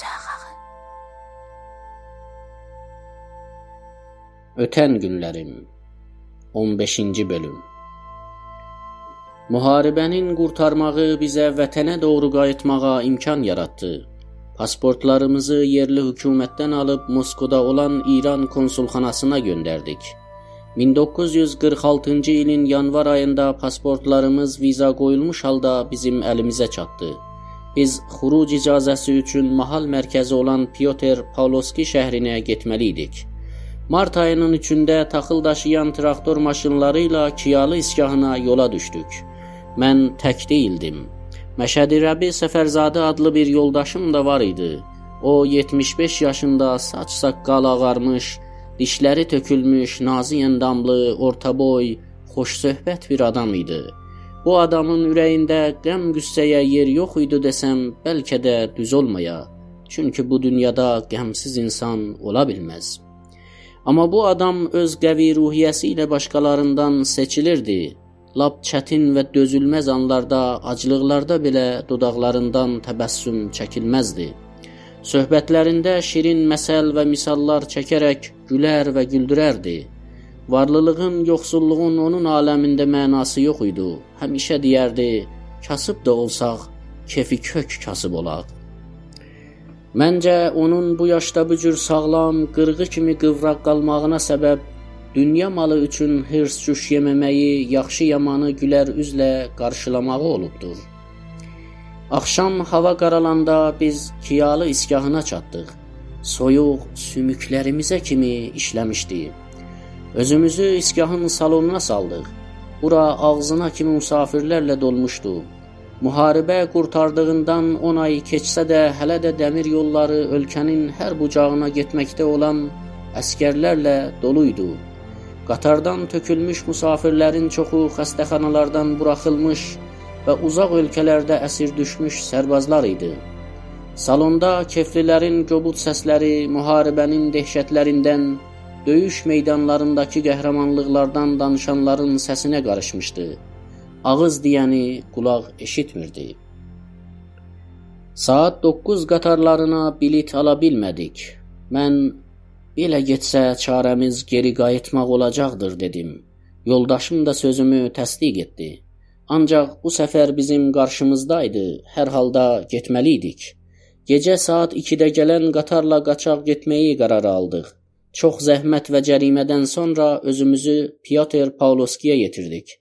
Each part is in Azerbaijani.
Çağağı. Ötən günlərim 15-ci bölüm Müharibənin qurtarmağı bizə vətənə doğru qayıtmağa imkan yaratdı. Pasportlarımızı yerli hökumətdən alıb Moskvada olan İran konsulxanasına göndərdik. 1946-cı ilin yanvar ayında pasportlarımız viza qoyulmuş halda bizim əlimizə çatdı. Biz xuruc icazəsi üçün mahal mərkəzi olan Pyotr Pavlovski şəhrinə getməli idik. Mart ayının 3-də taxıl daşıyan traktor maşınları ilə Kiyalı isgahına yola düşdük. Mən tək deyildim. Məşədi Rəbi Səfərzadə adlı bir yoldaşım da var idi. O 75 yaşında, saç saqqal ağarmış, dişləri tökülmüş, nazik endamlı, orta boy, xoş söhbət bir adam idi. Bu adamın ürəyində qəm qüssəyə yer yox idi desəm, bəlkə də düz olmaya. Çünki bu dünyada qəmsiz insan ola bilməz. Amma bu adam öz qəvi ruhiyyəsi ilə başqalarından seçilirdi. Lap çətin və dözülməz anlarda, aclıqlarda belə dodaqlarından təbəssüm çəkilməzdi. Söhbətlərində şirin məsəl və misallar çəkərək gülər və güldürərdi. Varlılığın, yoxsulluğun onun aləmində mənası yox idi. Həmişə deyərdi: "Kasıb da olsaq, kefi kök kasıb olaq." Məncə onun bu yaşda bu cür sağlam, qırğı kimi qıvraq qalmağına səbəb dünya malı üçün hirs cüş yeməməyi, yaxşı yamanı gülər üzlə qarşılamağı olubdur. Axşam hava qaralanda biz Kiyalı isgahına çatdıq. Soyuq sümüklərimizə kimi işləmişdi. Özümüzü isgahın salonuna saldıq. Bura ağzına kimi musafirlərlə dolmuşdu. Müharibə qurtardığından 10 ay keçsə də hələ də dəmir yolları ölkənin hər bucağına getməkdə olan əskərlərlə dolu idi. Qatardan tökülmüş musafirlərin çoxu xəstəxanalardan buraxılmış və uzaq ölkələrdə əsir düşmüş sərbazlar idi. Salonda keflilərin qobud səsləri müharibənin dəhşətlərindən döyüş meydanlarındakı qəhrəmanlıqlardan danışanların səsinə qarışmışdı. Ağız deyəni qulaq eşitmirdi. Saat 9 qatarlarına bilet ala bilmədik. Mən belə getsə çarəmiz geri qayıtmaq olacaqdır dedim. Yoldaşım da sözümü təsdiq etdi. Ancaq bu səfər bizim qarşımızdaydı. Hər halda getməli idik. Gecə saat 2-də gələn qatarla qaçaq getməyi qərar aldıq. Çox zəhmət və cərimədən sonra özümüzü Pyotr Pavlovskiyə yetirdik.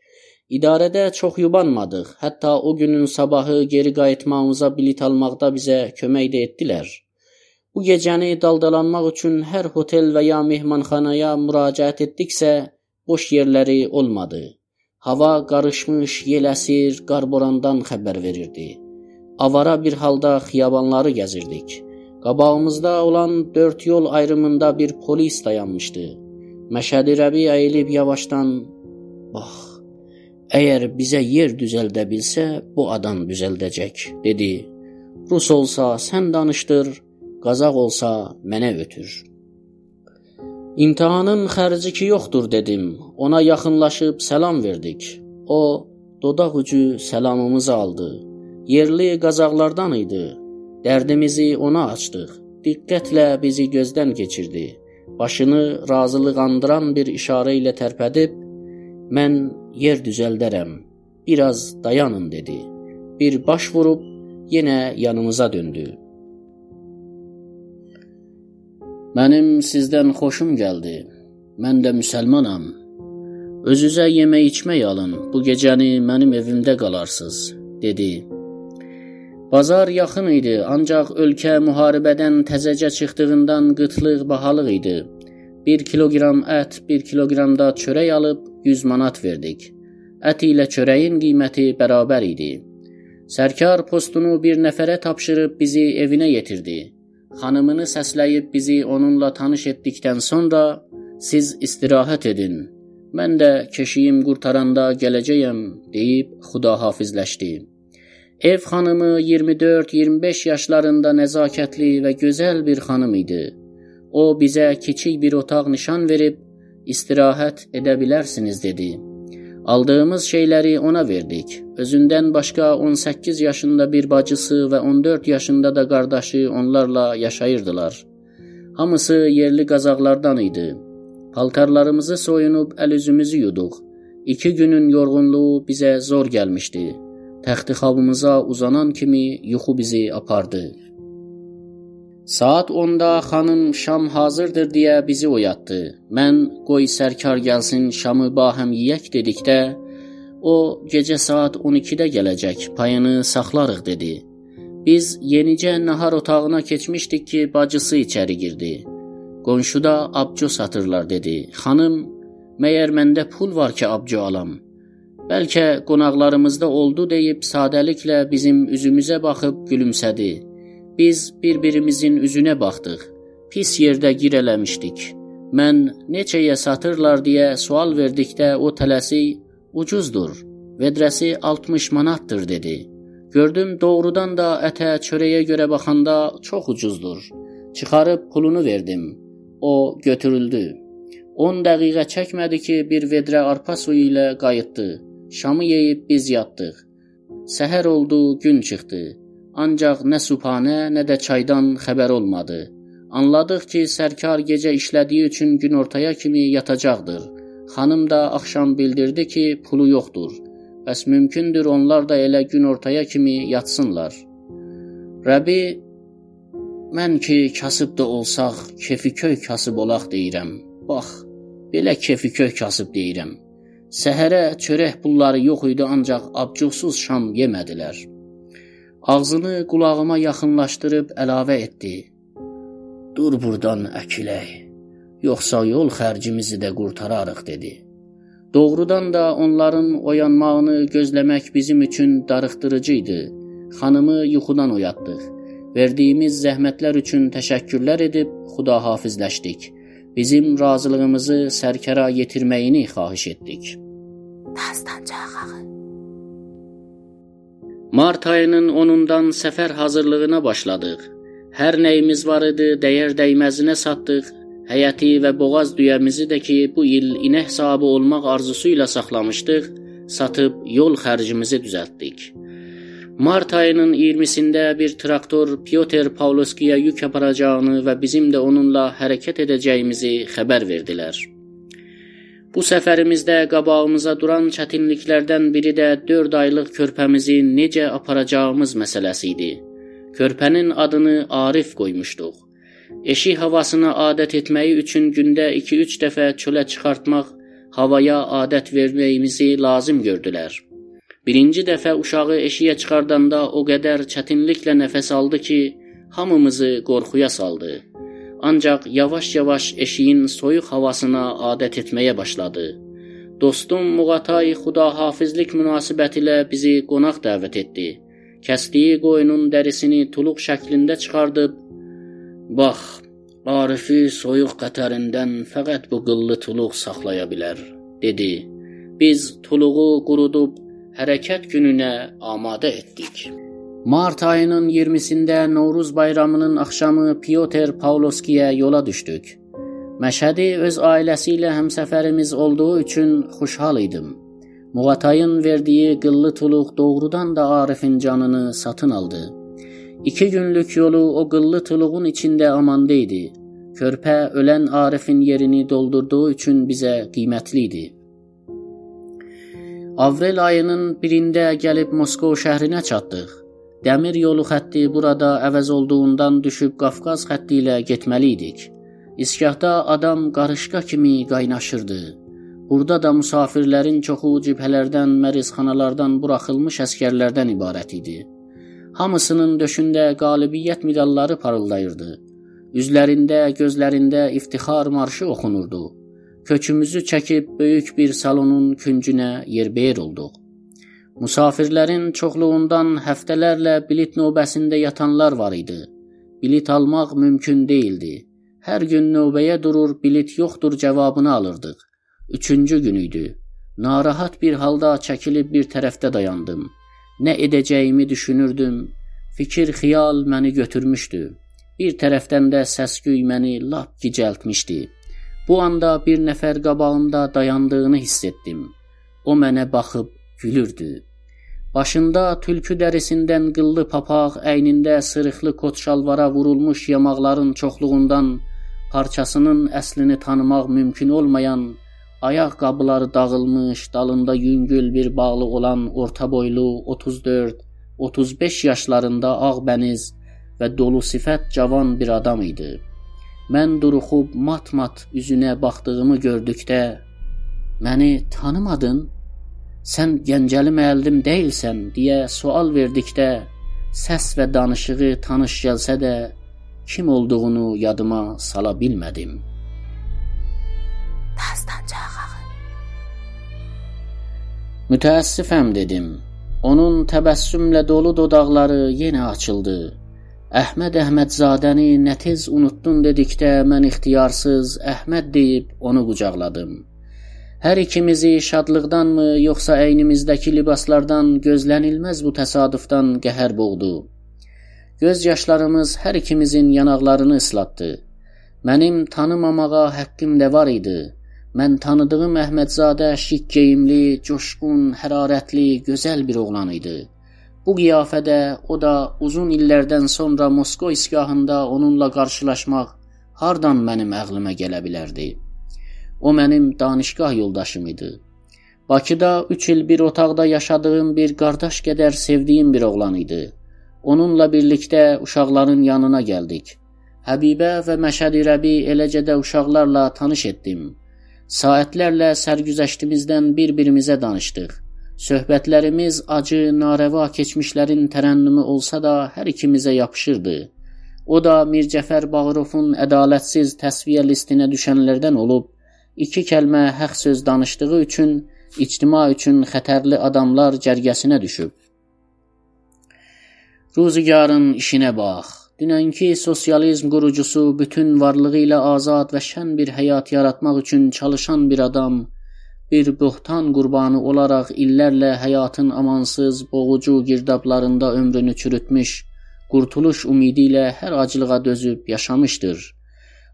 İdarədə çox yubanmadıq. Hətta o günün sabahı geri qayıtmağımıza bilet almaqda bizə kömək də etdilər. Bu gecəni daldalanmaq üçün hər hotel və ya mehmanxanaya müraciət etdiksə, boş yerləri olmadı. Hava qarışmış, yel əsir, qarborandan xəbər verirdi. Avara bir halda xiyabanları gəzirdik. Qabağımızda olan dörd yol ayrımında bir polis dayanmışdı. Məşədi Rəbi əyilib yavaşdan "Bax, əgər bizə yer düzəldə bilsə, bu adam düzəldəcək" dedi. Rus olsa sən danışdır, Qazaq olsa mənə ötür. İmtahanın xərci ki yoxdur dedim. Ona yaxınlaşıb salam verdik. O dodaq ucu salamımızı aldı. Yerli Qazaqlardan idi. Dərdimizi ona açdıq. Diqqətlə bizi gözdən keçirdi. Başını razılıq andıran bir işarə ilə tərpədib, "Mən yer düzəldərəm. Biraz dayanın" dedi. Bir baş vurub yenə yanımıza döndü. Mənim sizdən xoşum gəldi. Mən də müsəlmanam. Özünüzə yemək içmək alın. Bu gecəni mənim evimdə qalarsınız, dedi. Bazar yaxın idi, ancaq ölkə müharibədən təzəcə çıxdığından qıtlıq bahalıq idi. 1 kiloqram ət, 1 kiloqram da çörək alıb 100 manat verdik. Ət ilə çörəyin qiyməti bərabər idi. Sərkar postunu bir nəfərə tapşırıb bizi evinə yetirdi. Xanımını səsləyib bizi onunla tanış etdikdən sonra siz istirahət edin. Mən də keşiyim qurtaranda gələcəyəm deyib xudahafizləşdi. Ev xanımı 24-25 yaşlarında nəzakətli və gözəl bir xanım idi. O bizə kiçik bir otaq nişan verib istirahət edə bilərsiniz dedi. Aldığımız şeyləri ona verdik. Özündən başqa 18 yaşında bir bacısı və 14 yaşında da qardaşı onlarla yaşayırdılar. Hamısı yerli qazaqlardan idi. Paltarlarımızı soyunub əl-üzümüzü yuduq. 2 günün yorğunluğu bizə zor gəlmişdi. Təxtixabımıza uzanan kimi yuxu bizi apardı. Saat 10-da xanım şam hazırdır deyə bizi oyatdı. Mən qoy sərkar gəlsin, şamı bahəm yeyək dedikdə o gecə saat 12-də gələcək, payını saxlarıq dedi. Biz yenicə nahar otağına keçmişdik ki, bacısı içəri girdi. Qonşuda abco satırlar dedi. Xanım, məyər məndə pul var ki, abco alam? Bəlkə qonaqlarımızda oldu deyib sadəliklə bizim üzümüzə baxıb gülümsədi. Biz bir-birimizin üzünə baxdıq. Pis yerdə girələmişdik. Mən neçəyə satırlar deyə sual verdikdə o tələsik ucuzdur. Vedrəsi 60 manatdır dedi. Gördüm doğrudan da ətə, çörəyə görə baxanda çox ucuzdur. Çıxarıb pulunu verdim. O götürüldü. 10 dəqiqə çəkmədi ki, bir vedrə arpa suyu ilə qayıtdı. Şamı yeyib biz yatdıq. Səhər oldu, gün çıxdı. Ancaq nə sübhanə, nə də çaydan xəbər olmadı. Anladıq ki, sərkar gecə işlədiyi üçün günortaya kimi yatacaqdır. Xanım da axşam bildirdi ki, pulu yoxdur. Bəs mümkündür onlar da elə günortaya kimi yatsınlar. Rəbi mən ki kasıb da olsaq, kefiköy kasıb olaq deyirəm. Bax, belə kefiköy kasıb deyirəm. Səhərə çörək pulları yox idi, ancaq abcuqsuz şam yemədilər. Ağzını qulağıma yaxınlaşdırıb əlavə etdi. Dur burdan əkilək. Yoxsa yol xərcimizi də qurtararıq dedi. Doğrudan da onların oyanmağını gözləmək bizim üçün darıxdırıcı idi. Xanımı yuxudan oyatdıq. Verdiyimiz zəhmətlər üçün təşəkkürlər edib xudahafizləşdik. Bizim razılığımızı sərkəra yetirməyini xahiş etdik. Dastancaq Mart ayının 10-undan səfər hazırlığına başladıq. Hər nəyimiz var idi, dəyər dəyməzinə satdıq. Həyəti və boğaz düyəmizi də ki, bu il inək sahibi olmaq arzusu ilə saxlamışdıq, satıb yol xərcimizi düzəltdik. Mart ayının 20-sində bir traktor Pyotr Pavlovskiyə yük aparacağını və bizim də onunla hərəkət edəcəyimizi xəbər verdilər. Bu səfərimizdə qabağımıza duran çətinliklərdən biri də 4 aylıq körpəmizi necə aparacağımız məsələsi idi. Körpənin adını Arif qoymuşduq. Eşik havasına adət etməyi üçün gündə 2-3 dəfə çölə çıxartmaq, havaya adət verməyimizi lazım gördülər. Birinci dəfə uşağı eşiyə çıxardanda o qədər çətinliklə nəfəs aldı ki, hamımızı qorxuya saldı. Ancaq yavaş-yavaş eşiyin soyuq havasına adət etməyə başladı. Dostum Muğatay xudahafizlik münasibətilə bizi qonaq dəvət etdi. Kəsdiyi qoyunun dərisini tuluq şəklində çıxardıb, "Bax, Arifi soyuq qətərindən fəqət bu qıllı tuluq saxlaya bilər." dedi. Biz tuluğu qurudub hərəkət gününə amadə etdik. Mart ayının 20-sində Novruz bayramının axşamı Pyotr Pavlovskiyə yola düşdük. Məşədi öz ailəsi ilə həmsəfərimiz olduğu üçün xoşhal idim. Muğatayın verdiyi qıllı tuluq doğrudan da Arifin canını satın aldı. İki günlük yolu o qıllı tuluğun içində amanda idi. Körpə ölən Arifin yerini doldurduğu üçün bizə qiymətli idi. Avrel ayının birində gəlib Moskva şəhrinə çatdıq. Dəmir yolu xətti burada əvəz olduğundan düşüb Qafqaz xətti ilə getməli idik. İsgahda adam qarışqa kimi qaynaşırdı. Burada da musafirlərin çoxu cibhələrdən, mərizxanalardan buraxılmış əskərlərdən ibarət idi. Hamısının döşündə qalibiyyət medalları parıldayırdı. Üzlərində, gözlərində iftixar marşı oxunurdu. Köçümüzü çəkib böyük bir salonun küncünə yerbəyər olduq. Musafirlərin çoxluğundan həftələrlə bilet növbəsində yatanlar var idi. Bilet almaq mümkün değildi. Hər gün növbəyə durur, bilet yoxdur cavabını alırdıq. Üçüncü gün idi. Narahat bir halda çəkilib bir tərəfdə dayandım. Nə edəcəyimi düşünürdüm. Fikir, xiyal məni götürmüşdü. Bir tərəfdən də səs-küy məni lap gicəltmişdi. Bu anda bir nəfər qabağımda dayandığını hiss etdim. O mənə baxıb gülürdü. Başında tülkü dərisindən qıllı papaq, əynində sırıqlı kot şalvara vurulmuş yamaqların çoxluğundan parçasının əslini tanımaq mümkün olmayan, ayaq qabları dağılmış, dalında yüngül bir bağlıq olan orta boylu 34-35 yaşlarında ağbəniz və dolu sifət cavan bir adam idi. Mən duruxub mat-mat üzünə baxdığımı gördükdə "Məni tanımadın? Sən Gəncəli müəllim deyilsən?" deyə sual verdikdə səs və danışığı tanış gəlsə də kim olduğunu yadıma sala bilmədim. Dastancaq. Mütəəssifəm dedim. Onun təbəssümlə dolu dodaqları yenə açıldı. Əhməd Əhmədzadəni nə tez unuttun dedikdə mən ixtiyarsız Əhməd deyib onu qucaqladım. Hər ikimizi şadlıqdanmı, yoxsa əynimizdəki libaslardan gözlənilməz bu təsadüfdən qəhər boğdu. Göz yaşlarımız hər ikimizin yanaqlarını ıslatdı. Mənim tanımamağa haqqım da var idi. Mən tanıdığım Əhmədzadə şik geyimli, coşqun, hərarətli, gözəl bir oğlan idi. Bu qiyafədə o da uzun illərdən sonra Moskva isgahında onunla qarşılaşmaq hardan mənim ağlıma gələ bilərdi? O mənim danışqah yoldaşım idi. Bakıda 3 il bir otaqda yaşadığım bir qardaş qədər sevdiyim bir oğlan idi. Onunla birlikdə uşaqların yanına gəldik. Həbibə və Məşədi Rəbi eləcə də uşaqlarla tanış etdim. Saatlərlə sərgüzəştimizdən bir-birimizə danışdıq. Söhbətlərimiz acı, narəva keçmişlərin tərənnümü olsa da hər ikimizə yapışırdı. O da Mir Cəfər Bağırovun ədalətsiz təsviyə listinə düşənlərdən olub, iki kəlmə haqq söz danışdığı üçün ictima üçün xətərli adamlar cərgəsinə düşüb. Ruzigarın işinə bax. Dünənki sosializm qurucusu bütün varlığı ilə azad və şən bir həyat yaratmaq üçün çalışan bir adam bir böhtan qurbanı olaraq illərlə həyatın amansız, boğucu girdablarında ömrünü çürütmüş, qurtuluş ümidi ilə hər acılığa dözüb yaşamışdır.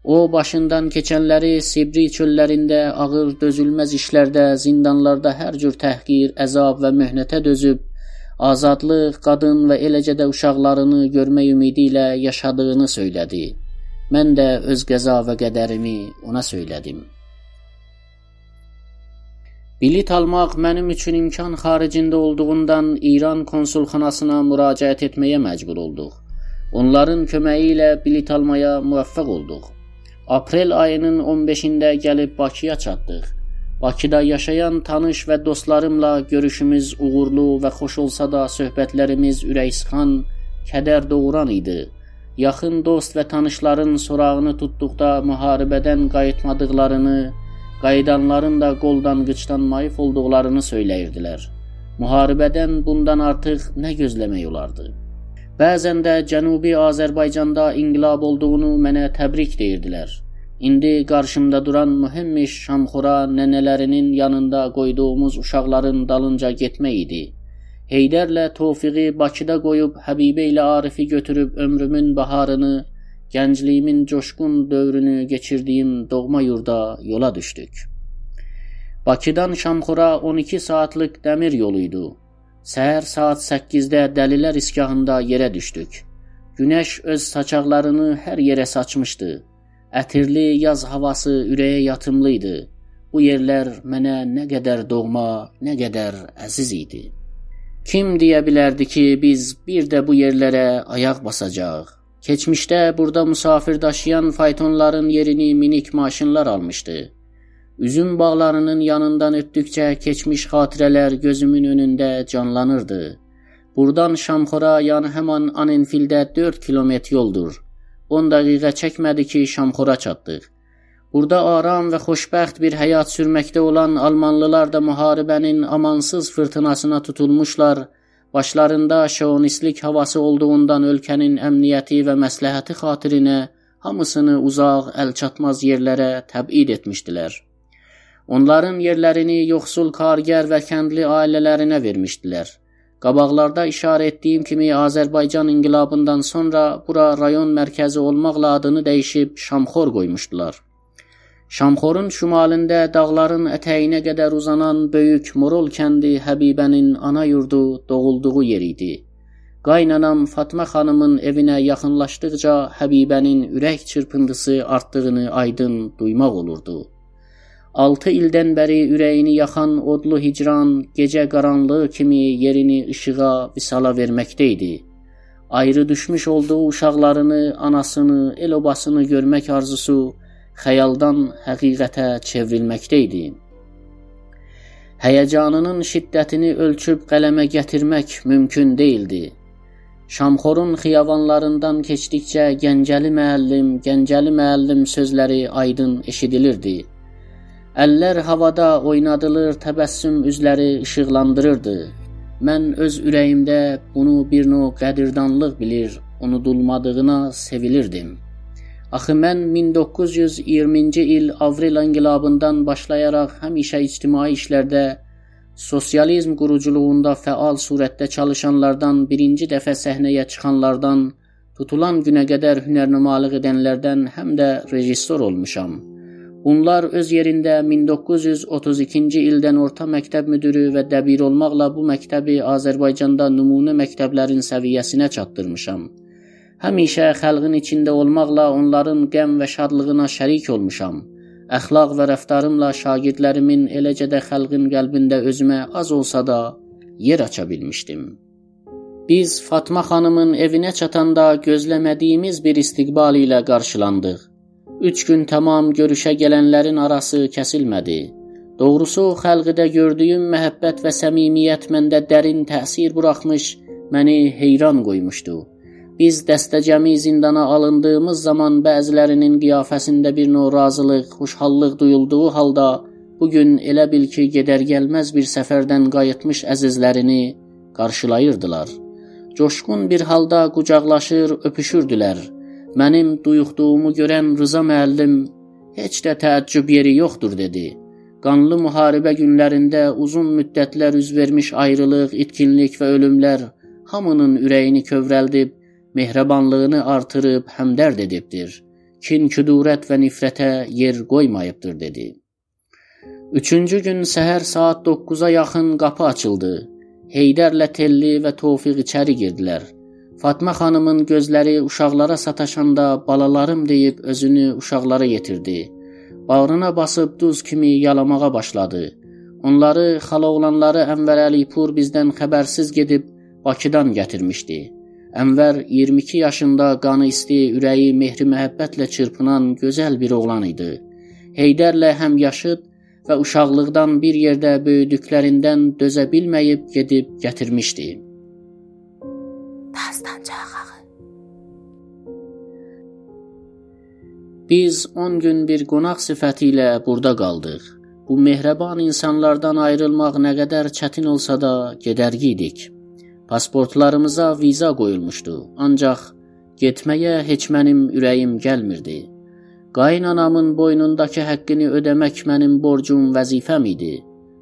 O başından keçənləri Sibri çöllərində ağır dözülməz işlərdə, zindanlarda hər cür təhqir, əzab və möhnətə dözüb azadlıq, qadın və eləcə də uşaqlarını görmək ümidi ilə yaşadığını söylədi. Mən də öz qəza və qədərimi ona söylədim. Bilet almaq mənim üçün imkan xaricində olduğundan İran konsulxanasına müraciət etməyə məcbur olduq. Onların köməyi ilə bilet almaya müvəffəq olduq. Aprel ayının 15-də gəlib Bakıya çatdıq. Bakıda yaşayan tanış və dostlarımla görüşümüz uğurlu və xoş olsa da söhbətlərimiz ürəksıxan, kədər doğuran idi. Yaxın dost və tanışların sorağını tutduqda müharibədən qayıtmadıqlarını, qayıdanların da qoldan qıçdan mayıf olduqlarını söyləyirdilər. Müharibədən bundan artıq nə gözləmək olardı? Bəzən də Cənubi Azərbaycanda inqilab olduğunu mənə təbrik deyirdilər. İndi qarşımda duran mühüm iş Şamxora nənələrinin yanında qoyduğumuz uşaqların dalınca getmək idi. Heydərlə Tofiqi Bakıda qoyub Həbibə ilə Arifi götürüb ömrümün baharını gəncliyimin coşqun dövrünü keçirdiyim doğma yurda yola düşdük. Bakıdan Şamxura 12 saatlıq dəmir yolu idi. Səhər saat 8-də Dəlilər iskahında yerə düşdük. Günəş öz saçaqlarını hər yerə saçmışdı. Ətirli yaz havası ürəyə yatımlı idi. Bu yerlər mənə nə qədər doğma, nə qədər əziz idi. Kim deyə bilərdi ki, biz bir də bu yerlərə ayaq basacağıq? Keçmişdə burada musafir daşıyan faytonların yerini minik maşınlar almışdı. Üzüm bağlarının yanından ötdükcə keçmiş xatirələr gözümün önündə canlanırdı. Burdan Şamxora, yəni həmin Anenfildə 4 kilometr yoldur. 10 dəqiqə çəkmədi ki, Şamxora çatdıq. Burada aram və xoşbəxt bir həyat sürməkdə olan almanlılar da müharibənin amansız fırtınasına tutulmuşlar Başlarında şovnistlik havası olduğundan ölkənin əmniyyəti və məsləhəti xatirinə hamısını uzaq, əlçatmaz yerlərə təbid etmişdilər. Onların yerlərini yoxsul kargər və kəndli ailələrinə vermişdilər. Qabaqlarda işarə etdiyim kimi Azərbaycan inqilabından sonra bura rayon mərkəzi olmaqla adını dəyişib Şamxor qoymuşdular. Şamxorun şimalında dağların ətəyinə qədər uzanan böyük Morol kəndi Həbibənin ana yurdu, doğulduğu yer idi. Qaynanam Fatma xanımın evinə yaxınlaşdıqca Həbibənin ürək çırpıntısı artdığını aydın duymaq olurdu. 6 ildən bəri ürəyini yaxan odlu hicran gecə qaranlığı kimi yerini işığa, visala verməkdə idi. Ayrı düşmüş olduğu uşaqlarını, anasını, el-obasını görmək arzusu xəyaldan həqiqətə çevrilməkdə idi. Həyəcanının şiddətini ölçüb qələmə gətirmək mümkün değildi. Şamxorun xiyavanlarından keçdikcə Gəncəli müəllim, Gəncəli müəllim sözləri aydın eşidilirdi. Əllər havada oynadılır, təbəssüm üzləri işıqlandırırdı. Mən öz ürəyimdə bunu bir növ qədirdanlıq bilir, unudulmadığına sevilirdim. Axı mən 1920-ci il avrel inqilabından başlayaraq həmişə ictimai işlərdə sosializm quruculuğunda fəal surətdə çalışanlardan, birinci dəfə səhnəyə çıxanlardan, tutulan günə qədər hünərnümalıq edənlərdən həm də rejissor olmuşam. Bunlar öz yerində 1932-ci ildən orta məktəb müdiri və dəbir olmaqla bu məktəbi Azərbaycanda nümunə məktəblərin səviyyəsinə çatdırmışam. Həmişə xalqın içində olmaqla onların qəm və şadlığına şərik olmuşam. Əxlaq və rəftarımla şagirdlərimin, eləcə də xalqın qəlbində özümə az olsa da yer aça bilmişdim. Biz Fatma xanımın evinə çatanda gözləmədiyimiz bir istiqbal ilə qarşılandıq. Üç gün tamam görüşə gələnlərin arası kəsilmədi. Doğrusu xalqıda gördüyüm məhəbbət və səmimiyyət məndə dərin təsir buraxmış, məni heyran qoymuşdu. Biz dəstəcəmi zindana alındığımız zaman bəzilərinin qiyafəsində bir növ razılıq, xoşhallıq duyulduğu halda bu gün elə bil ki, gedər gəlməz bir səfərdən qayıtmış əzizlərini qarşılayırdılar. Coşqun bir halda qucaqlaşır, öpüşürdülər. Mənim duyuqduğumu görən Rıza müəllim heç də təəccüb yeri yoxdur dedi. Qanlı müharibə günlərində uzun müddətlər üz vermiş ayrılıq, itkinlik və ölümlər hamının ürəyini kövrəldib, mehribanlığını artırıb həmdərd edibdir. Kin, küdurət və nifrətə yer qoymayıbdır dedi. Üçüncü gün səhər saat 9-a yaxın qapı açıldı. Heydərlə Telli və Tofiq içəri girdilər. Fatma xanımın gözləri uşaqlara sataşanda balalarım deyib özünü uşaqlara yetirdi. Bağrına basıb duz kimi yalamağa başladı. Onları xala oğlanları Ənvər Əlipur bizdən xəbərsiz gedib Bakıdan gətirmişdi. Ənvər 22 yaşında qanı isti, ürəyi mehri məhəbbətlə çırpınan gözəl bir oğlan idi. Heydərlə həm yaşıd və uşaqlıqdan bir yerdə böyüdüklərindən dözə bilməyib gedib gətirmişdi. Biz 10 gün bir qonaq sifəti ilə burada qaldıq. Bu mehriban insanlardan ayrılmaq nə qədər çətin olsa da gedərgidik. Pasportlarımıza viza qoyulmuşdu, ancaq getməyə heç mənim ürəyim gəlmirdi. Qaynanamın boynundakı həqqini ödəmək mənim borcum, vəzifəm idi.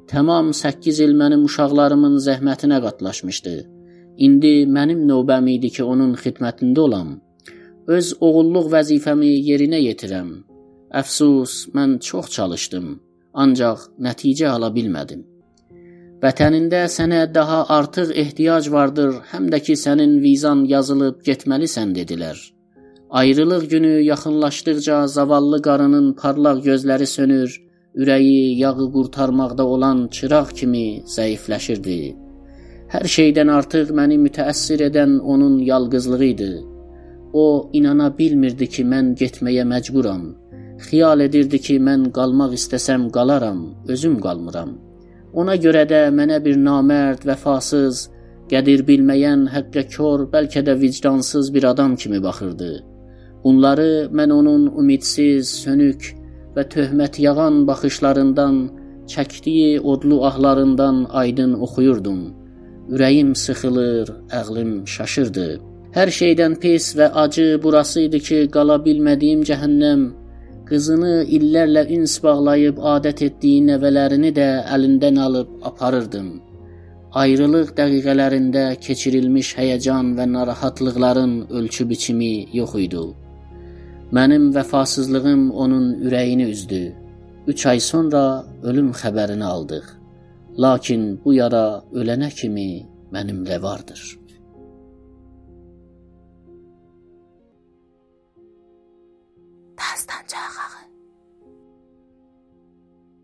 Tamam 8 il mənim uşaqlarımın zəhmətinə qatlaşmışdı. İndi mənim növbəm idi ki, onun xidmətində olam. Öz oğulluq vəzifəmi yerinə yetirəm. Əfsus, mən çox çalışdım, ancaq nəticə ala bilmədim. Vətənində sənə daha artıq ehtiyac vardır, həm də ki sənin vizan yazılıb getməlisən dedilər. Ayrılıq günü yaxınlaşdıqca zavallı qarının parlaq gözləri sönür, ürəyi yağı qurtarmaqda olan çıraq kimi zəifləşirdi. Hər şeydən artıq məni mütəəssir edən onun yalqızlığı idi. O inana bilmirdi ki, mən getməyə məcburam. Xiyal edirdi ki, mən qalmaq istəsəm qalaram, özüm qalmıram. Ona görə də mənə bir namərd, vəfasız, qədir bilməyən, həqqə kör, bəlkə də vicdansız bir adam kimi baxırdı. Bunları mən onun ümidsiz, sönük və töhmət yağan baxışlarından, çəkdiyi odlu ahlarından aydın oxuyurdum. Ürəyim sıxılır, əqlim şaşırdı. Hər şeydən pis və acı burası idi ki, qala bilmədiyim cəhənnəm qızını illərlə üns bağlayıb adət etdiyi nəvələrini də əlindən alıb aparırdım. Ayrılıq dəqiqələrində keçirilmiş həyəcan və narahatlıqların ölçü biçimi yox idi. Mənim vəfasızlığım onun ürəyini üzdü. 3 ay sonra ölüm xəbərini aldıq. Lakin bu yara ölənə kimi mənimlə vardır. Dastanca ağı